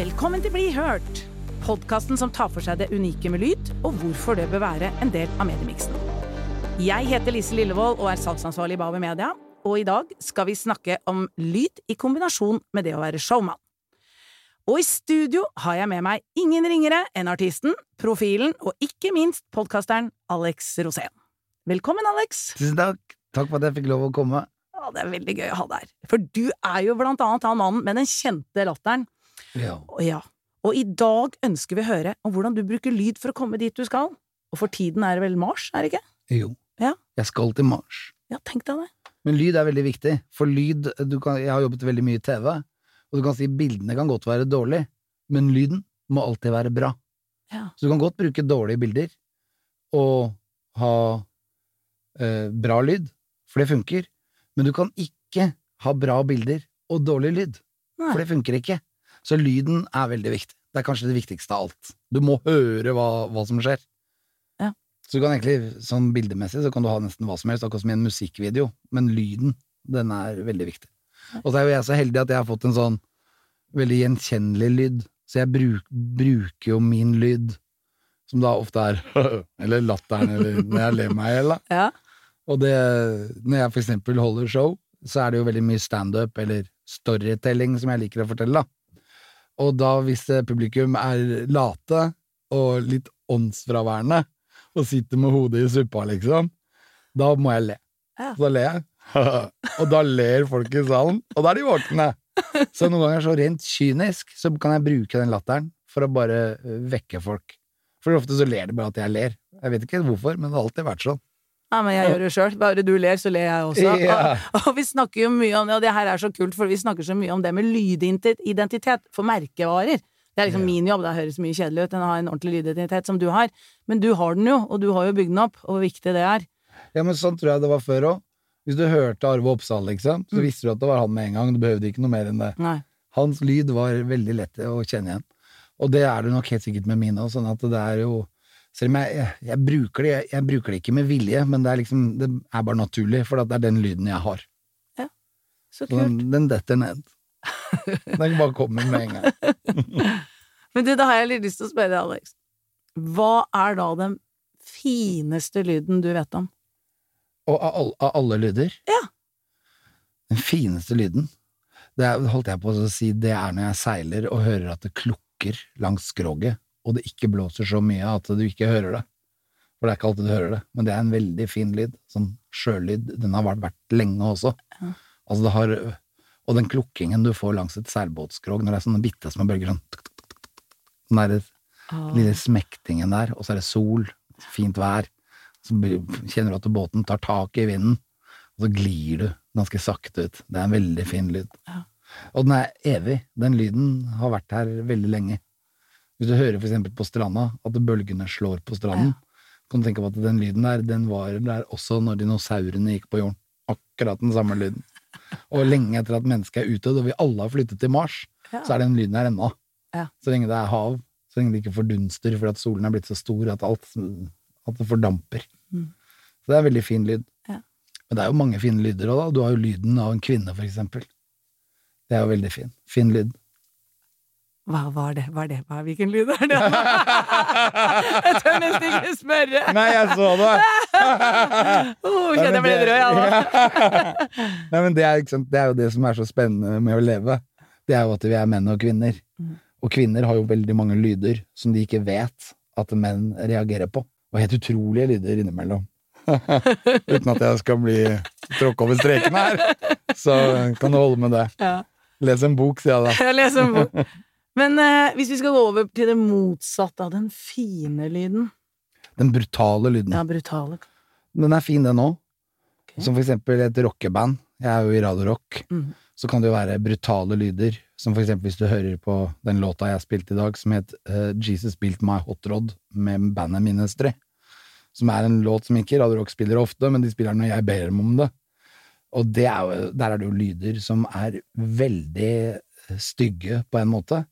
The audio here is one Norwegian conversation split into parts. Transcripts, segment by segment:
Velkommen til Bli hørt, podkasten som tar for seg det unike med lyd, og hvorfor det bør være en del av mediemiksen. Jeg heter Lise Lillevold og er salgsansvarlig i Bauer Media, og i dag skal vi snakke om lyd i kombinasjon med det å være showman. Og i studio har jeg med meg ingen ringere enn artisten, profilen og ikke minst podkasteren Alex Rosén. Velkommen, Alex. Tusen takk. Takk for at jeg fikk lov å komme. Å, det er veldig gøy å ha deg her. For du er jo blant annet han mannen med den kjente latteren. Ja. Og ja. Og i dag ønsker vi å høre om hvordan du bruker lyd for å komme dit du skal. Og for tiden er det vel Mars, er det ikke? Jo. Ja. Jeg skal til Mars. Ja, tenk deg det. Men lyd er veldig viktig, for lyd du kan, Jeg har jobbet veldig mye i TV, og du kan si bildene kan godt være dårlige, men lyden må alltid være bra. Ja. Så du kan godt bruke dårlige bilder og ha eh, bra lyd, for det funker, men du kan ikke ha bra bilder og dårlig lyd, Nei. for det funker ikke. Så lyden er veldig viktig. Det er kanskje det viktigste av alt. Du må høre hva, hva som skjer. Ja. Så du kan egentlig, sånn bildemessig, så kan du ha nesten hva som helst, akkurat som i en musikkvideo, men lyden, den er veldig viktig. Og så er jo jeg så heldig at jeg har fått en sånn veldig gjenkjennelig lyd, så jeg bruk, bruker jo min lyd, som da ofte er eller latteren, eller når jeg ler meg i hjel, da. Ja. Og det, når jeg for eksempel holder show, så er det jo veldig mye standup eller storytelling som jeg liker å fortelle, da. Og da, hvis publikum er late og litt åndsfraværende, og sitter med hodet i suppa, liksom, da må jeg le. Ja. Så da ler jeg. og da ler folk i salen, og da er de våkne. Så noen ganger så rent kynisk så kan jeg bruke den latteren for å bare eh, vekke folk. For ofte så ler de bare at jeg ler. Jeg vet ikke hvorfor, men det har alltid vært sånn. Ja, men jeg gjør det sjøl. Bare du ler, så ler jeg også. Ja. Og, og vi snakker jo mye om det, og det her er så kult, for vi snakker så mye om det med lydidentitet for merkevarer. Det er liksom min jobb, det høres mye kjedelig ut enn å ha en ordentlig lydidentitet som du har. Men du har den jo, og du har jo bygd den opp, og hvor viktig det er. Ja, men sånn tror jeg det var før òg. Hvis du hørte Arve Oppsal, liksom, så Mm. visste du at det var han med en gang. Du behøvde ikke noe mer enn det. Nei. Hans lyd var veldig lett å kjenne igjen. Og det er det nok helt sikkert med mine òg, sånn at det er jo Selv om jeg, jeg, bruker det, jeg, bruker det ikke med vilje, men det er liksom Det er bare naturlig, for det er den lyden jeg har. Ja, Så kult. den, den detter ned. Den bare kommer med en gang. Men du, da har jeg litt lyst til å spørre deg, Alex. Hva er da den fineste lyden du vet om? Og av, all, av alle lyder Ja. Den fineste lyden Det holdt jeg på å si Det er når jeg seiler og hører at det klukker langs skroget, og det ikke blåser så mye at du ikke hører det. For det er ikke alltid du hører det, men det er en veldig fin lyd. Sånn sjølyd. Den har vært, vært lenge også. Ja. Altså det har Og den klukkingen du får langs et seilbåtskrog når det er sånne bitte små bølger sånn. Den derre oh. lille smektingen der, og så er det sol, fint vær. Så kjenner du at båten tar tak i vinden, og så glir du ganske sakte ut. Det er en veldig fin lyd. Ja. Og den er evig. Den lyden har vært her veldig lenge. Hvis du hører eksempel på stranda, at bølgene slår på stranden, kan du tenke på at den lyden der, den var der også når dinosaurene gikk på jorden. Akkurat den samme lyden. Og lenge etter at mennesket er utdødd, og vi alle har flyttet til Mars, Ja. så er den lyden her ennå. Ja. Så lenge det er hav, så lenge det ikke fordunster fordi at solen er blitt så stor at alt at det fordamper. Mm. Så det er en veldig fin lyd. Ja. Men det er jo mange fine lyder òg, da. Du har jo lyden av en kvinne, for eksempel. Det er jo veldig fin. Fin lyd. Hva var det? Hva er det? Hva, hvilken lyd er det? jeg tør nesten ikke spørre! Nei, jeg så det! Oh, kjenner jeg ble litt rød, jeg. Nei, men det er, det er jo det som er så spennende med å leve. Det er jo at vi er menn og kvinner. Mm. Og kvinner har jo veldig mange lyder som de ikke vet at menn reagerer på. Og helt utrolige lyder innimellom. Uten at jeg skal bli tråkka over streken her, så kan du holde med det. Ja. Les en bok, sier jeg da. Jeg leser en bok. Men eh, hvis vi skal gå over til det motsatte av den fine lyden Den brutale lyden. Ja, brutale. Den er fin, den òg. Okay. Som for eksempel et rockeband. Jeg er jo i radiorock. Mm. Så kan det jo være brutale lyder. Som for eksempel hvis du hører på den låta jeg spilte i dag, som het uh, Jesus Built My Hot Rod, med bandet Ministry. Som er en låt som ikke Radio Rock spiller ofte, men de spiller den når jeg ber dem om det. Og det er jo, der er det jo lyder som er veldig stygge på en måte,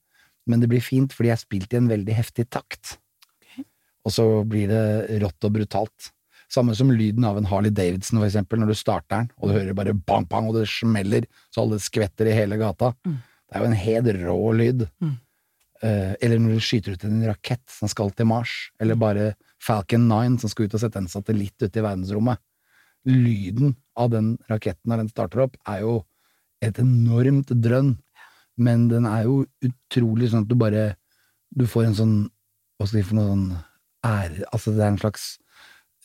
men det blir fint fordi jeg har spilt i en veldig heftig takt. Okay. Og så blir det rått og brutalt. Samme som lyden av en Harley Davidson, for eksempel, når du starter den, og du hører bare bang, bang, og det smeller, så alle skvetter i hele gata. Mm. Det er jo en helt rå lyd. Mm. eh, Eller når du skyter ut en rakett som skal til Mars, eller bare Falcon 9 som skal ut og sette en satellitt ute i verdensrommet. Lyden av den raketten når den starter opp, er jo et enormt drønn, men den er jo utrolig sånn at du bare Du får en sånn Hva skal jeg si for noe sånn ære Altså, det er en slags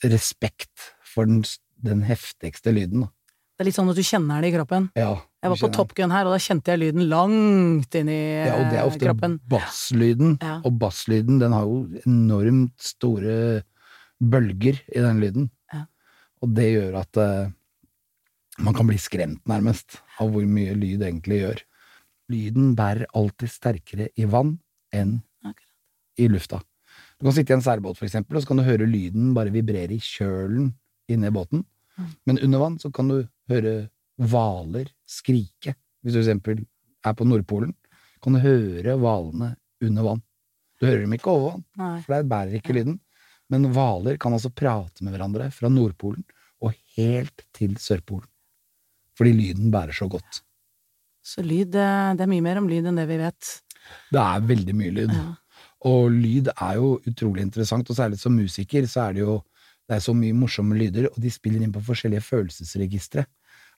respekt for den, den heftigste lyden, da. Det er litt sånn at du kjenner det i kroppen. Ja, Jeg var på Top Gun her, og da kjente jeg lyden langt inn i Ja, og det er ofte kroppen. basslyden, Ja. og basslyden den har jo enormt store bølger i den lyden. Ja. Og det gjør at uh, man kan bli skremt, nærmest, av hvor mye lyd egentlig gjør. Lyden bærer alltid sterkere i vann enn i lufta. Du kan sitte i en særbåt, for eksempel, og så kan du høre lyden bare vibrere i kjølen inne i båten. Mm. Men under vann så kan du høre hvaler skrike. Hvis du for eksempel er på Nordpolen, kan du høre hvalene under vann. Du hører dem ikke over vann, for der bærer ikke lyden. Men hvaler kan altså prate med hverandre fra Nordpolen og helt til Sørpolen. Fordi lyden bærer så godt. Så lyd, det, er mye mer om lyd enn det vi vet. Det er veldig mye lyd. Ja. Og lyd er jo utrolig interessant, og særlig som musiker så er det jo det er så mye morsomme lyder, og de spiller inn på forskjellige følelsesregistre,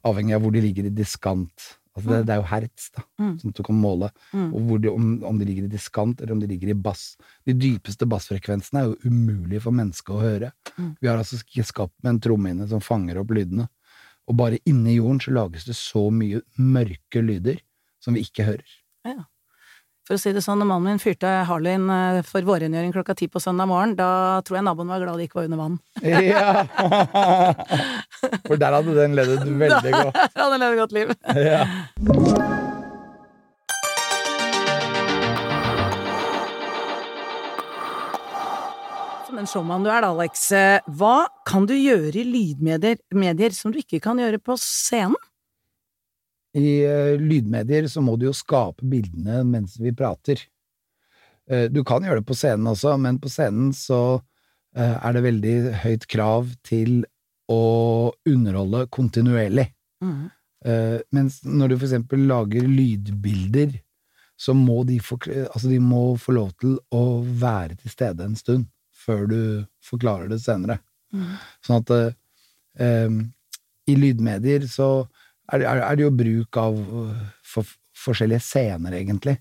avhengig av hvor de ligger i diskant. Altså det, det er jo hertz, da, Mm. at du kan måle, Mm. og hvor de, om, om de ligger i diskant, eller om de ligger i bass. De dypeste bassfrekvensene er jo umulige for mennesket å høre. Mm. Vi har altså ikke skapt med en trommehinne som fanger opp lydene. Og bare inni jorden så lages det så mye mørke lyder som vi ikke hører. Ja. For å si det sånn, når mannen min fyrte Harleyen eh, for vårrengjøring klokka ti på søndag morgen, da tror jeg naboen var glad det ikke var under vann. Ja! For der hadde den ledet veldig godt. Der hadde den et godt liv. Ja. Som en showman du er da, Alex, eh, hva kan du gjøre i lydmedier medier som du ikke kan gjøre på scenen? I uh, lydmedier så må du jo skape bildene mens vi prater. Uh, du kan gjøre det på scenen også, men på scenen så uh, er det veldig høyt krav til å underholde kontinuerlig. Mm. Mens når du for eksempel lager lydbilder, så må de få, altså de må få lov til å være til stede en stund før du forklarer det senere. Mm. Sånn at eh, i lydmedier så er er det jo bruk av eh, for, forskjellige scener, egentlig.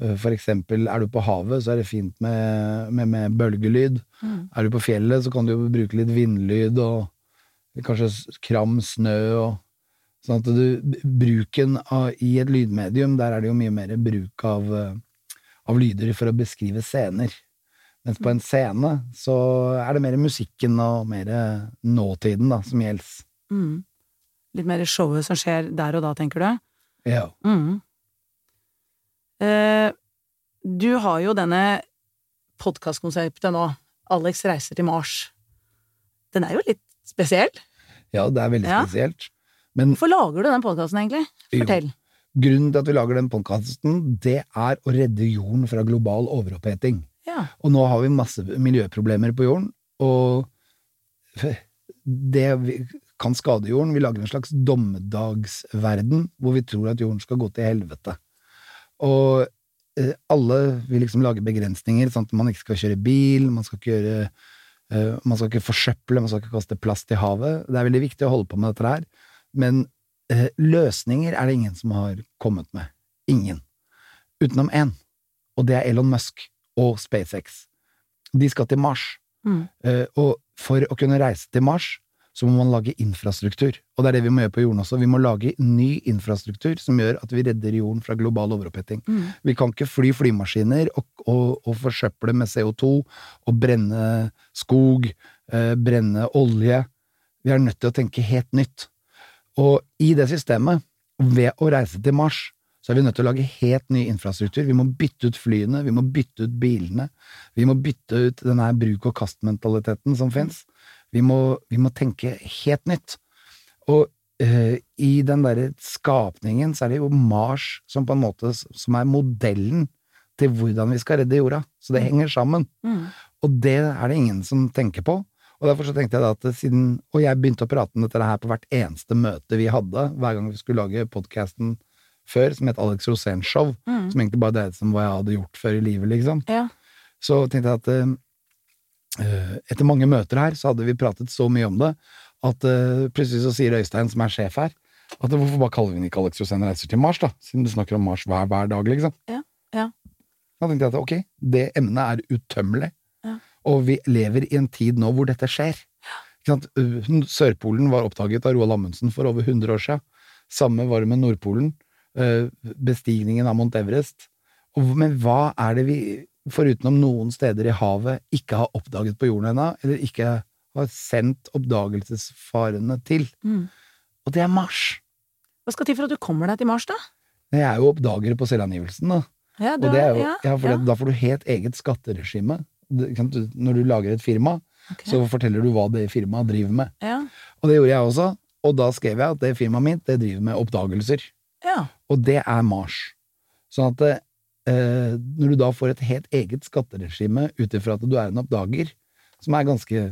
Eh, For eksempel, er du på havet, så er det fint med, med, med bølgelyd. Mm. Er du på fjellet, så kan du jo bruke litt vindlyd og kanskje kram snø og Sånn at du, bruken av, i et lydmedium, der er det jo mye mer bruk av, eh, av lyder for å beskrive scener. Mens på en scene så er det mer musikken og mer nåtiden da, som gjelder. Mm. Litt mer showet som skjer der og da, tenker du? Ja. Mm. Eh, du har jo denne podkastkonseptet nå, Alex reiser til Mars. Den er jo litt spesiell. ja, det er veldig Ja. spesielt. Men Hvorfor lager du den podkasten, egentlig? Jo. Fortell. grunnen til at vi lager den podkasten, det er å redde jorden fra global overoppheting. Ja. Og nå har vi masse miljøproblemer på jorden, og det kan skade jorden. Vi lager en slags dommedagsverden hvor vi tror at jorden skal gå til helvete. Og eh, alle vil liksom lage begrensninger, sånn at man ikke skal kjøre bil, man skal ikke gjøre eh, man skal ikke forsøple, man skal ikke kaste plast i havet. Det er veldig viktig å holde på med dette her, men eh, løsninger er det ingen som har kommet med. Ingen. Utenom én, og det er Elon Musk og SpaceX. De skal til Mars. Mm. Eh, og for å kunne reise til Mars, så må man lage infrastruktur. Og det er det vi må gjøre på jorden også. Vi må lage ny infrastruktur som gjør at vi redder jorden fra global overoppheting. Mm. Vi kan ikke fly flymaskiner og, og, og forsøple med CO2 og brenne skog, eh, brenne olje. Vi er nødt til å tenke helt nytt. Og i det systemet, ved å reise til Mars, så er vi nødt til å lage helt ny infrastruktur. Vi må bytte ut flyene, vi må bytte ut bilene, vi må bytte ut denne her bruk-og-kast-mentaliteten som fins. Vi, vi må tenke helt nytt. Og eh, i den derre skapningen så er det jo Mars som på en måte som er modellen til hvordan vi skal redde jorda. Så det henger sammen. Mm. Og det er det ingen som tenker på. Og derfor så tenkte jeg da at siden Og jeg begynte å prate om dette her på hvert eneste møte vi hadde, hver gang vi skulle lage podkasten før som het Alex Rosén Show, Mm. som egentlig bare dreide seg om hva jeg hadde gjort før i livet, liksom. Ja. Så tenkte jeg at eh, etter mange møter her, så hadde vi pratet så mye om det, at uh, plutselig så sier Øystein, som er sjef her, at hvorfor bare kaller vi den ikke Alex Rosén reiser til Mars, da? Siden du snakker om Mars hver, hver dag, liksom. Ja, ja. Da tenkte jeg at ok, det emnet er utømmelig, Ja. og vi lever i en tid nå hvor dette skjer. Uh, Sørpolen var oppdaget av Roald Amundsen for over 100 år siden. Samme var det med Nordpolen. Uh, Bestigningen av Mount Everest. Men hva er det vi, foruten om noen steder i havet, ikke har oppdaget på jorden ennå, eller ikke har sendt oppdagelsesfarene til? Mm. Og det er Mars! Hva skal til for at du kommer deg til Mars, da? Jeg er jo oppdager på selvangivelsen, da. Ja, Og det er jo, ja, ja, for ja. Da får du helt eget skatteregime. Det- du- Når du lager et firma, okay. så forteller du hva det firmaet driver med. ja. Og det gjorde jeg også, og da skrev jeg at det firmaet mitt det driver med oppdagelser. Ja. Og det er Mars. Sånn at eh, når du da får et helt eget skatteregime ut ifra at du er en oppdager, som er ganske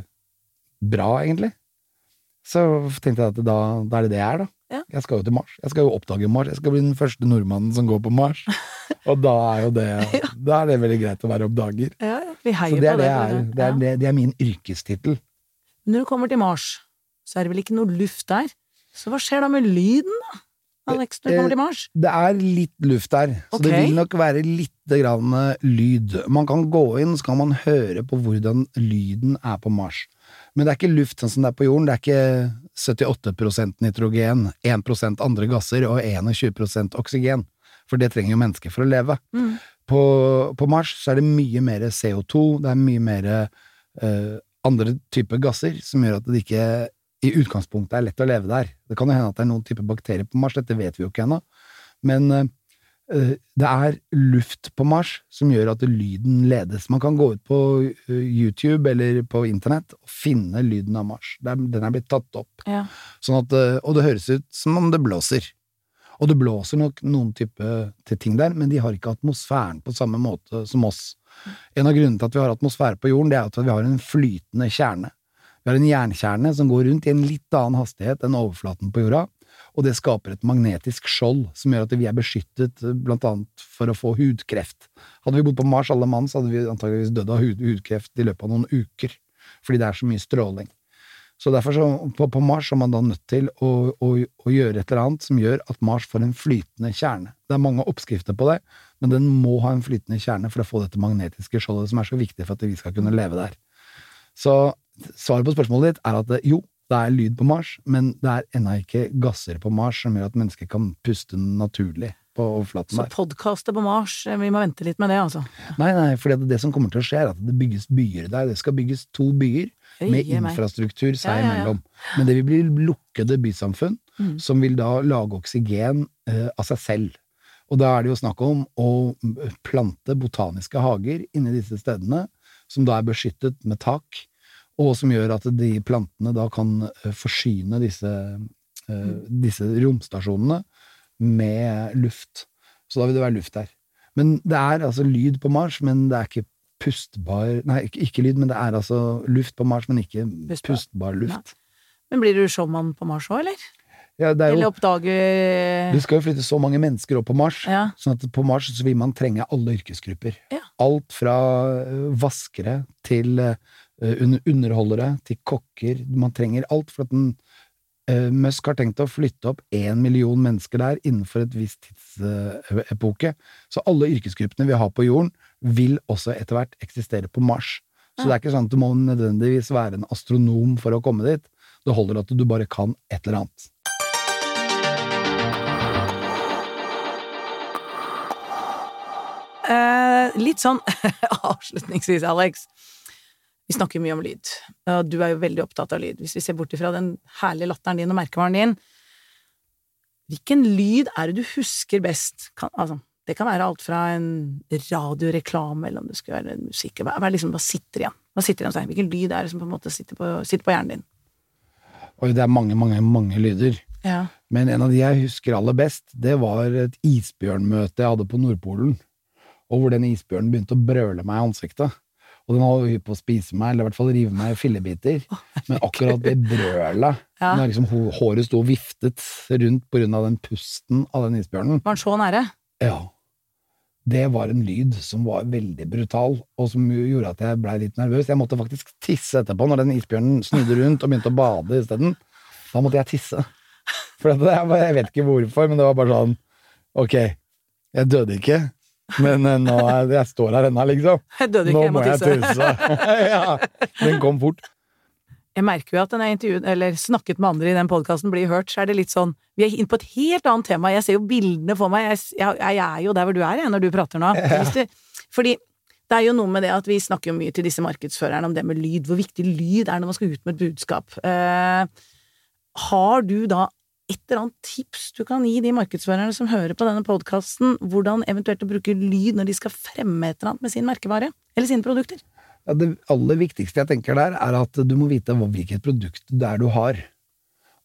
bra, egentlig, så tenkte jeg at da, da er det det jeg er, da. Ja. Jeg skal jo til Mars. Jeg skal jo oppdage Mars. Jeg skal bli den første nordmannen som går på Mars. Og da er jo det Da er det veldig greit å være oppdager. ja, ja. Vi Så det er, på det, det. er. det. Det, er, det, det er min yrkestittel. Når du kommer til Mars, så er det vel ikke noe luft der? Så hva skjer da med lyden, da? Alex, når Eh, kommer til Mars? Det er litt luft der, så det vil nok være lite grann eh, lyd. Man kan gå inn, så kan man høre på hvordan lyden er på Mars. Men det er ikke luft sånn som det er på jorden. Det er ikke 78% nitrogen, 1% andre gasser og 21% oksygen. For det trenger jo mennesker for å leve. Mm. På, på Mars så er det mye mer CO2, det er mye mer uh, andre typer gasser som gjør at det ikke i utgangspunktet er lett å leve der. Det kan jo hende at det er noen typer bakterier på Mars, dette vet vi jo ikke ennå. Men eh, det er luft på Mars som gjør at lyden ledes. Man kan gå ut på eh, YouTube eller på internett og finne lyden av Mars. Den er blitt tatt opp. Ja. Sånn at, og det høres ut som om det blåser. Og det blåser nok noen type til ting der, men de har ikke atmosfæren på samme måte som oss. En av grunnene til at vi har atmosfære på jorden, det er at vi har en flytende kjerne. Vi har en jernkjerne som går rundt i en litt annen hastighet enn overflaten på jorda, og det skaper et magnetisk skjold som gjør at vi er beskyttet blant annet for å få hudkreft. Hadde vi bodd på Mars alle mann, så hadde vi antageligvis dødd av hud, hudkreft i løpet av noen uker, fordi det er så mye stråling. Så derfor så, på, på Mars er man da nødt til å, å, å gjøre et eller annet som gjør at Mars får en flytende kjerne. Det er mange oppskrifter på det, men den må ha en flytende kjerne for å få dette magnetiske skjoldet som er så viktig for at vi skal kunne leve der. Så svaret på spørsmålet ditt er at jo, det er lyd på Mars, men det er ennå ikke gasser på Mars som gjør at mennesker kan puste naturlig på overflaten der. Så podkaster på Mars, eh, vi må vente litt med det, altså. Nei, nei, for det som kommer til å skje, er at det bygges byer der. Det skal bygges to byer med infrastruktur seg Ja, ja, ja. imellom. Men det vil bli lukkede bysamfunn, Mm. som vil da lage oksygen eh, av seg selv. Og da er det jo snakk om å plante botaniske hager inni disse stedene, som da er beskyttet med tak, og som gjør at de plantene da kan eh, forsyne disse, eh, disse romstasjonene med luft. Så da vil det være luft der. Men det er altså lyd på Mars, men det er ikke pustbar Nei, ikke, ikke lyd, men det er altså luft på Mars, men ikke Pustbar. pustbar luft. Men blir du showman på Mars òg, eller? Ja, det er Eller oppdager Du skal jo flytte så mange mennesker opp på Mars, Ja. sånn at på Mars så vil man trenge alle yrkesgrupper. Ja. Alt fra vaskere til un- underholdere til kokker. Man trenger alt, for at den ø, Musk har tenkt å flytte opp én million mennesker der innenfor et visst tidsepoke. Så alle yrkesgruppene vi har på jorden, vil også etter hvert eksistere på Mars. Så det er ikke sånn at du må nødvendigvis være en astronom for å komme dit. Det holder at du bare kan et eller annet. Eh, litt sånn avslutningsvis, Alex. Vi snakker mye om lyd, og du er jo veldig opptatt av lyd. Hvis vi ser bort ifra den herlige latteren din og merkevaren din, hvilken lyd er det du husker best? Kan, altså, det kan være alt fra en radioreklame, eller om det skulle være musikk. Hva, hva, liksom, hva sitter igjen? Hva sitter igjen hos deg? Hvilken lyd er det som på en måte sitter på, sitter på hjernen din? Oi, det er mange, mange, mange lyder. Ja. Men en av de jeg husker aller best, det var et isbjørnmøte jeg hadde på Nordpolen, og hvor den isbjørnen begynte å brøle meg i ansiktet. Og den var hypp på å spise meg, eller i hvert fall rive meg i fillebiter. Men akkurat det brølet, Ja. når liksom håret sto og viftet rundt på grunn av den pusten av den isbjørnen, Var den så nære? ja, det var en lyd som var veldig brutal, og som gjorde at jeg blei litt nervøs. Jeg måtte faktisk tisse etterpå, når den isbjørnen snudde rundt og begynte å bade isteden. Da måtte jeg tisse. For jeg, jeg vet ikke hvorfor, men det var bare sånn Ok, jeg døde ikke, men eh, nå er, jeg står her ennå, liksom. Jeg døde ikke, Nå jeg må jeg tisse. ja, den kom fort. Jeg merker jo at når jeg intervjuet, eller snakket med andre i den podkasten blir hørt, så er det litt sånn Vi er inne på et helt annet tema. Jeg ser jo bildene for meg. Jeg, jeg, jeg er jo der hvor du er, jeg, når du prater nå. Du, fordi det er jo noe med det at vi snakker jo mye til disse markedsførerne om det med lyd. Hvor viktig lyd er når man skal ut med et budskap. Eh, har du da et eller annet tips du kan gi de markedsførerne som hører på denne podkasten, hvordan eventuelt å bruke lyd når de skal fremme et eller annet med sin merkevare? Eller sine produkter? Ja, det aller viktigste jeg tenker der, er at du må vite hvilket produkt det er du har.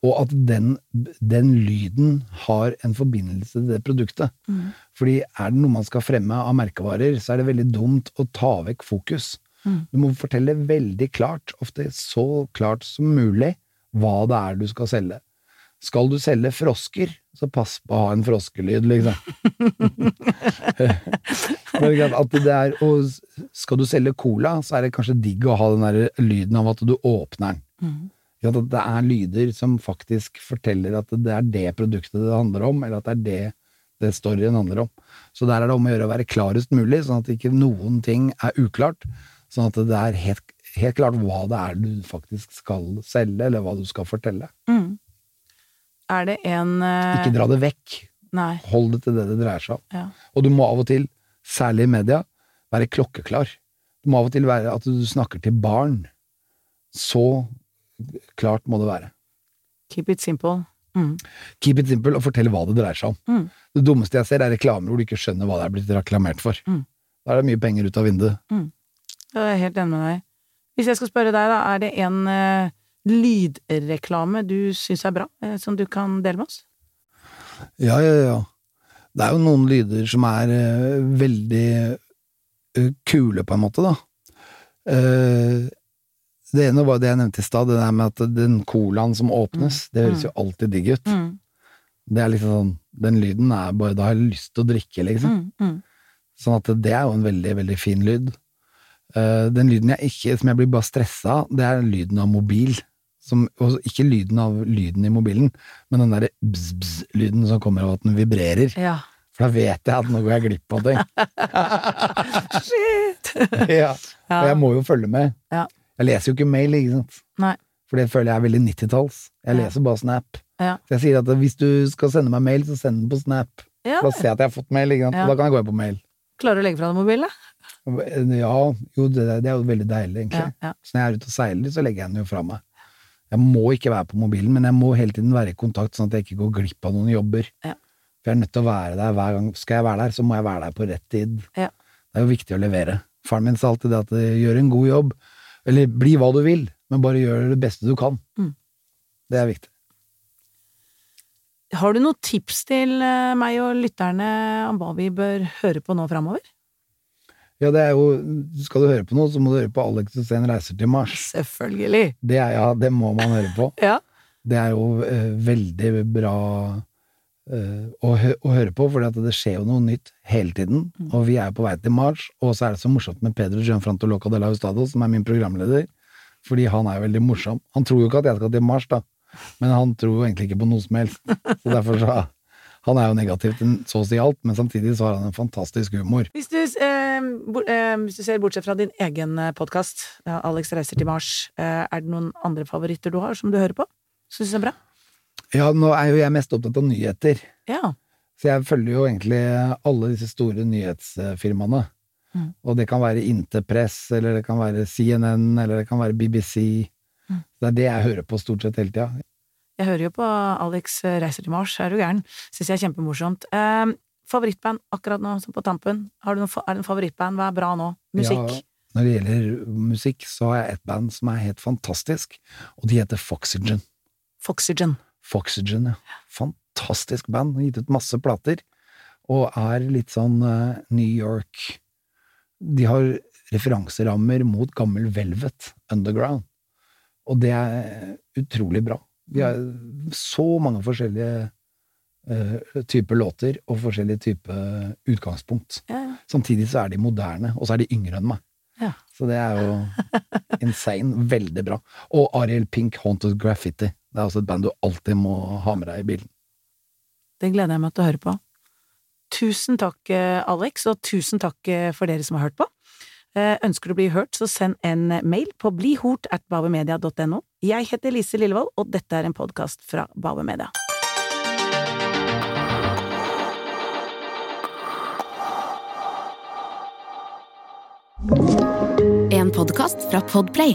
Og at den, den lyden har en forbindelse til det produktet. Fordi er det noe man skal fremme av merkevarer, så er det veldig dumt å ta vekk fokus. Mm. Du må fortelle veldig klart, ofte så klart som mulig, hva det er du skal selge. Skal du selge frosker, så pass på å ha en froskelyd, liksom. Men at det er, og skal du selge cola, så er det kanskje digg å ha den der lyden av at du åpner den. Mm. At det er lyder som faktisk forteller at det er det produktet det handler om, eller at det er det, det storyen handler om. Så der er det om å gjøre å være klarest mulig, sånn at ikke noen ting er uklart. Sånn at det er helt, helt klart hva det er du faktisk skal selge, eller hva du skal fortelle. Mm. Er det en uh... Ikke dra det vekk. Nei. Hold det til det det dreier seg om. Ja. Og du må av og til, særlig i media, være klokkeklar. Du må av og til være at du snakker til barn. Så klart må det være. Keep it simple. Mm. Keep it simple og fortell hva det dreier seg om. Mm. Det dummeste jeg ser, er reklamer hvor du ikke skjønner hva det er blitt reklamert for. Mm. Da er det mye penger ut av vinduet. Jeg er helt enig med deg. Hvis jeg skal spørre deg, da, er det en eh, lydreklame du syns er bra, eh, som du kan dele med oss? Ja, ja, ja. Det er jo noen lyder som er eh, veldig eh, kule, på en måte, da. Det ene var det jeg nevnte i stad, det der med at den colaen som åpnes, det høres jo alltid digg ut. Mm. Det er liksom sånn, Den lyden er bare Da har jeg lyst til å drikke, liksom. Mm. Mm. Sånn at det er jo en veldig, veldig fin lyd. Den lyden jeg ikke, som jeg blir bare stressa av, det er lyden av mobil. Som, ikke lyden av lyden i mobilen, men den derre bzz-bzz-lyden som kommer av at den vibrerer. Ja. For da vet jeg at nå går jeg glipp av ting. Shit! ja. Og jeg må jo følge med. Ja. Jeg leser jo ikke mail, ikke sant. Nei. For det føler jeg er veldig 90-talls. Jeg leser bare Snap. Ja. Så jeg sier at hvis du skal sende meg mail, så send den på Snap. Ja. For da ser jeg at jeg har fått mail, ikke sant. Ja. Da kan jeg gå inn på mail. Klarer du å legge fra deg mobilen, da? Ja, jo, det, det er jo veldig deilig, egentlig. Så når jeg er ute og seiler, så legger jeg den jo fra meg. Jeg må ikke være på mobilen, men jeg må hele tiden være i kontakt, sånn at jeg ikke går glipp av noen jobber. Ja. For jeg er nødt til å være der hver gang. Skal jeg være der, så må jeg være der på rett tid. Ja. Det er jo viktig å levere. Faren min sa alltid det at eh, gjør en god jobb, eller bli hva du vil, men bare gjør det beste du kan. Mm. Det er viktig. Har du noen tips til eh, meg og lytterne om hva vi bør høre på nå framover? Ja, det er jo Skal du høre på noe, så må du høre på Alex og Sten reiser til Mars. Selvfølgelig. Det er, ja, det må man høre på. Ja. Det er jo eh, veldig bra eh, å, hø å høre på, for det skjer jo noe nytt hele tiden. Og vi er jo på vei til Mars, og så er det så morsomt med Pedro Gianfranto Loca de la Hustado, som er min programleder, fordi han er jo veldig morsom. Han tror jo ikke at jeg skal til Mars, da, men han tror jo egentlig ikke på noe som helst. Så derfor så Han er jo negativ til så å si alt, men samtidig så har han en fantastisk humor. Hvis du, eh, bo, eh, hvis du ser bortsett fra din egen podkast, ja, Alex reiser til Mars, eh, er det noen andre favoritter du har som du hører på? Syns du det er bra? Ja, nå er jo jeg mest opptatt av nyheter. Ja. Så jeg følger jo egentlig alle disse store nyhetsfirmaene. Mm. Og det kan være Interpress, eller det kan være CNN, eller det kan være BBC. Mm. Det er det jeg hører på stort sett hele tida. Jeg hører jo på Alex reiser til Mars, er du gæren? Syns jeg er kjempemorsomt. Eh, favorittband akkurat nå, som på tampen? Har du noen, er det en favorittband? Hva er bra nå? Musikk? Ja, når det gjelder musikk, så har jeg et band som er helt fantastisk, og de heter Foxygen. Foxygen. Foxygen, ja. Fantastisk band. Har gitt ut masse plater. Og er litt sånn uh, New York De har referanserammer mot gammel Velvet Underground. Og det er utrolig bra. Vi har så mange forskjellige uh, typer låter og forskjellige typer utgangspunkt. Ja, ja. Samtidig så er de moderne, og så er de yngre enn meg. Ja. Så det er jo insane. Veldig bra. Og Ariel Pink, Haunted Graffiti. Det er også et band du alltid må ha med deg i bilen. Det gleder jeg meg til å høre på. Tusen takk, eh, Alex, og tusen takk eh, for dere som har hørt på. Ønsker du å bli hørt, så send en mail på blihort at babemedia.no. Jeg heter Lise Lillevold, og dette er en podkast fra Bauer Media. En podkast fra Podplay